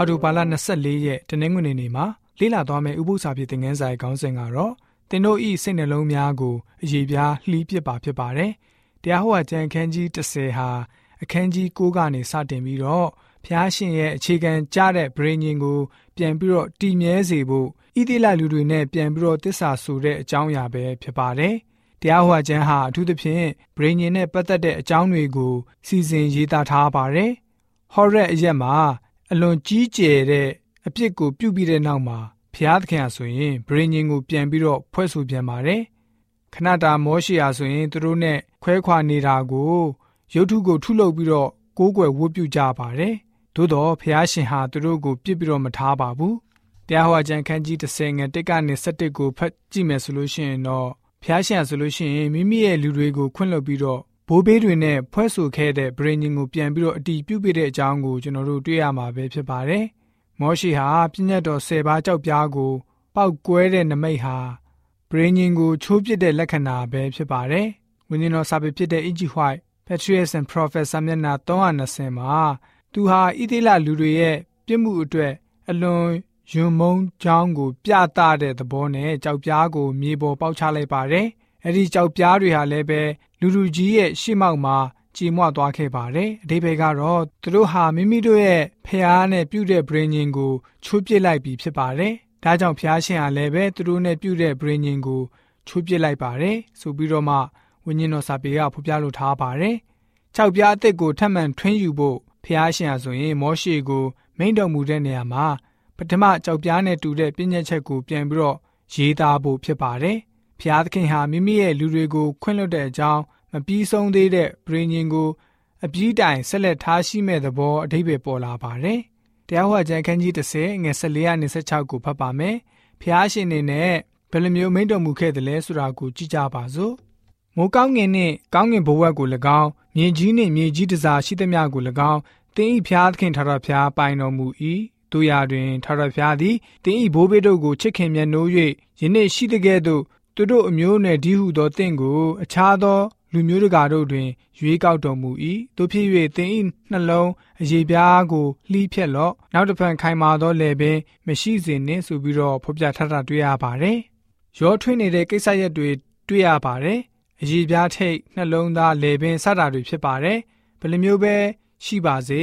အော်တိုဘာလ24ရက်တနင်္ဂနွေနေ့မှာလေ့လာသွားမယ့်ဥပုသ္စာပြေသင်ခန်းစာရဲ့ခေါင်းစဉ်ကတော့သင်တို့ဤစိတ်နှလုံးများကိုအရေးပြားလှီးပစ်ပါဖြစ်ပါတယ်။တရားဟောကျမ်းအခန်းကြီး30ဟာအခန်းကြီး9ကနေစတင်ပြီးတော့ဖျားရှင်ရဲ့အခြေခံကြတဲ့ဗြိဉ္ဉ်ကို ပြန်ပြီးတော့တည်မြဲစေဖို့ဣတိလလူတွေနဲ့ပြန်ပြီးတော့တစ္ဆာဆိုတဲ့အကြောင်းအရာပဲဖြစ်ပါတယ်။တရားဟောကျမ်းဟာအထူးသဖြင့်ဗြိဉ္ဉ်နဲ့ပတ်သက်တဲ့အကြောင်းတွေကိုစီစဉ်ရေးသားထားပါတယ်။ဟောရက်အရက်မှာ အလွန်ကြီးကျယ်တဲ့အပြစ်ကိုပြုပြီးတဲ့နောက်မှာဘုရားသခင်ဟာဆိုရင်ဗြိဉ္ဉ်ကိုပြန်ပြီးတော့ဖွဲ့ဆိုပြန်ပါတယ်။ခဏတာမောရှိယာဆိုရင်သူတို့နဲ့ခွဲခွာနေတာကိုရုတ်ထုကိုထုလုပ်ပြီးတော့ကိုးကွယ်ဝတ်ပြုကြပါတယ်။သို့တော့ဘုရားရှင်ဟာသူတို့ကိုပြစ်ပြီးတော့မထားပါဘူး။တရားဟောကျမ်းခန်းကြီး30ငယ်1ကနေ7ကိုဖတ်ကြည့်မယ်ဆိုလို့ရှိရင်တော့ဘုရားရှင်ဆိုလို့ရှိရင်မိမိရဲ့လူတွေကိုခွင့်လွှတ်ပြီးတော့ ဘိုးဘေးတွေနဲ့ဖွဲ့ဆိုခဲ့တဲ့ဗြိဉ္ဉ်ကိုပြန်ပြီးတော့အတီးပြုတ်ပြတဲ့အကြောင်းကိုကျွန်တော်တို့တွေ့ရမှာပဲဖြစ်ပါတယ်။မောရှိဟာပြည့်ညတ်တော်၁၀ပါးကြောက်ပြားကို ပောက်ကွဲတဲ့နမိတ်ဟာဗြိဉ္ဉ်ကိုချိုးပစ်တဲ့လက္ခဏာပဲဖြစ်ပါတယ်။ဝိညာဉ်တော်စာပေဖြစ်တဲ့ E.G. White Patriarchs and Prophets စာမျက်နှာ320မှာသူဟာဣသေလလူတွေရဲ့ပြစ်မှုအတွက်အလွန်ယွံမုန်းကြောင်းကို ပြသတဲ့သဘောနဲ့ကြောက်ပြားကိုမြေပေါ်ပေါက်ချလိုက်ပါတယ်။ အဲဒီကြောက်ပြားတွေဟာလည်းပဲလူလူကြီးရဲ့ရှေ့မှောက်မှာကြေမွသွားခဲ့ပါတယ်။အဓိပ္ပာယ်ကတော့သူတို့ဟာမိမိတို့ရဲ့ဖျားနဲ့ပြုတဲ့ဗြိဉ္ဉ်ကိုချိုးပစ်လိုက်ပြီဖြစ်ပါတယ်။ဒါကြောင့်ဖျားရှင်ဟာလည်းပဲသူတို့နဲ့ပြုတဲ့ဗြိဉ္ဉ်ကိုချိုးပစ်လိုက်ပါတယ်။ဆိုပြီးတော့မှဝိညာဉ်တော်စာပေကဖော်ပြလိုထားပါတယ်။၆ပြားအသစ်ကိုထပ်မံထွင်းယူဖို့ဖျားရှင်ဟာဆိုရင်မောရှေကိုမိန့်တော်မူတဲ့နေရာမှာပထမကြောက်ပြားနဲ့တူတဲ့ပြည့်ညက်ချက်ကိုပြန်ပြီးတော့ရေးသားဖို့ဖြစ်ပါတယ်။ ဖျားသခင်ဟာမိမိရဲ့လူတွေကိုခွင့်လွှတ်တဲ့အကြောင်းမပြီးဆုံးသေးတဲ့ဗြိဉ္ဉ်ကိုအပြီးတိုင်ဆက်လက်ထားရှိမဲ့သဘောအဓိပ္ပာယ်ပေါ်လာပါတယ်။တရားဟောကျမ်းခန်းကြီး30ငွေ14ရ26ကိုဖတ်ပါမယ်။ဖျားရှင်နေနဲ့ဘယ်လိုမျိုးမိန့်တော်မူခဲ့တယ်လဲဆိုတာကိုကြည့်ကြပါစို့။မိုးကောင်းငင်နှင့်ကောင်းငင်ဘဝက်ကို၎င်းမြေကြီးနှင့်မြေကြီးတစားရှိသမျှကို၎င်းတင်းဤဖျားသခင်ထာဝရဖျားပိုင်တော်မူ၏။တို့ရာတွင်ထာဝရဖျားသည်တင်းဤဘိုးဘေးတို့ကိုချစ်ခင်မြတ်နိုး၍ယနေ့ရှိတဲ့ကဲ့သို့ သူတို့အမျိုးနယ်ဒီဟုသောတင့်ကို အခြားသော လူမျိုးတကာတို့တွင် ရွေးကောက်တော်မူ၏တို့ဖြစ်၍သင်၏နှလုံးအရေးပြားကိုလှီးဖြက်လော့နောက်တစ်ဖန်ခိုင်မာသောလယ်ပင်မရှိစေနှင့်ဆိုပြီးတော့ဖော်ပြထားတာတွေ့ရပါတယ်ရောထွေးနေတဲ့ကိစ္စရက်တွေတွေ့ရပါတယ်အရေးပြားထိတ်နှလုံးသားလယ်ပင်စတာတွေဖြစ်ပါတယ်ဘယ်လိုမျိုးပဲရှိပါစေ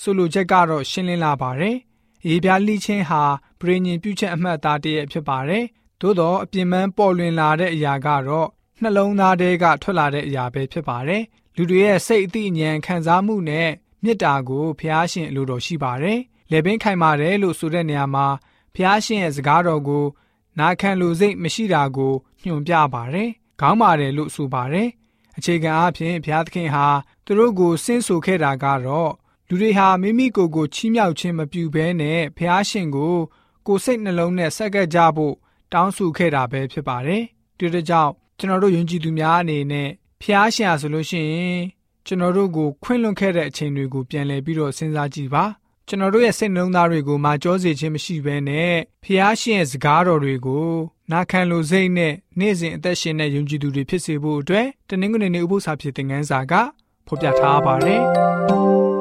ဆိုလိုချက်ကတော့ရှင်းလင်းလာပါတယ်အရေးပြားလှီးခြင်းဟာပြည်ညင်ပြုချက်အမှတ်အသားတည်းဖြစ်ပါတယ် သို့တော့အပြင်ပန်းပေါ်လွင်လာတဲ့အရာကတော့နှလုံးသားထဲကထွက်လာတဲ့အရာပဲဖြစ်ပါတယ်။လူတွေရဲ့စိတ်အသိဉာဏ်ခံစားမှုနဲ့မေတ္တာကိုဖျားရှင်အလိုတော်ရှိပါတယ်။လေပင်ခိုင်ပါတယ်လို့ဆိုတဲ့နေရာမှာဖျားရှင်ရဲ့စကားတော်ကိုနာခံလူစိတ်မရှိတာကိုညွှန်ပြပါတယ်။ခေါင်းပါတယ်လို့ဆိုပါတယ်။အခြေခံအားဖြင့်ဘုရားသခင်ဟာသူတို့ကိုဆင့်ဆိုခဲ့တာကတော့လူတွေဟာမိမိကိုယ်ကိုချီးမြှောက်ခြင်းမပြုဘဲနဲ့ဘုရားရှင်ကိုကိုယ်စိတ်နှလုံးနဲ့ဆက်ကပ်ကြဖို့ တောင်းဆိုခဲ့တာပဲဖြစ်ပါတယ်။ဒီတကြောင့်ကျွန်တော်တို့ယုံကြည်သူများအနေနဲ့ဖျားရှာဆိုလို့ရှိရင်ကျွန်တော်တို့ကိုခွင့်လွှတ်ခဲ့တဲ့အချိန်တွေကိုပြန်လည်ပြီးတော့စဉ်းစားကြည့်ပါကျွန်တော်တို့ရဲ့စိတ်နှလုံးသားတွေကိုမာကြောစေခြင်းမရှိဘဲနဲ့ဖျားရှင်ရဲ့စကားတော်တွေကိုနာခံလိုစိတ်နဲ့နေ့စဉ်အသက်ရှင်တဲ့ယုံကြည်သူတွေဖြစ်စေဖို့အတွက်တနင်္ဂနွေနေ့ဥပုသ္စာဖြစ်တဲ့ငန်းစာကဖော်ပြထားပါတယ်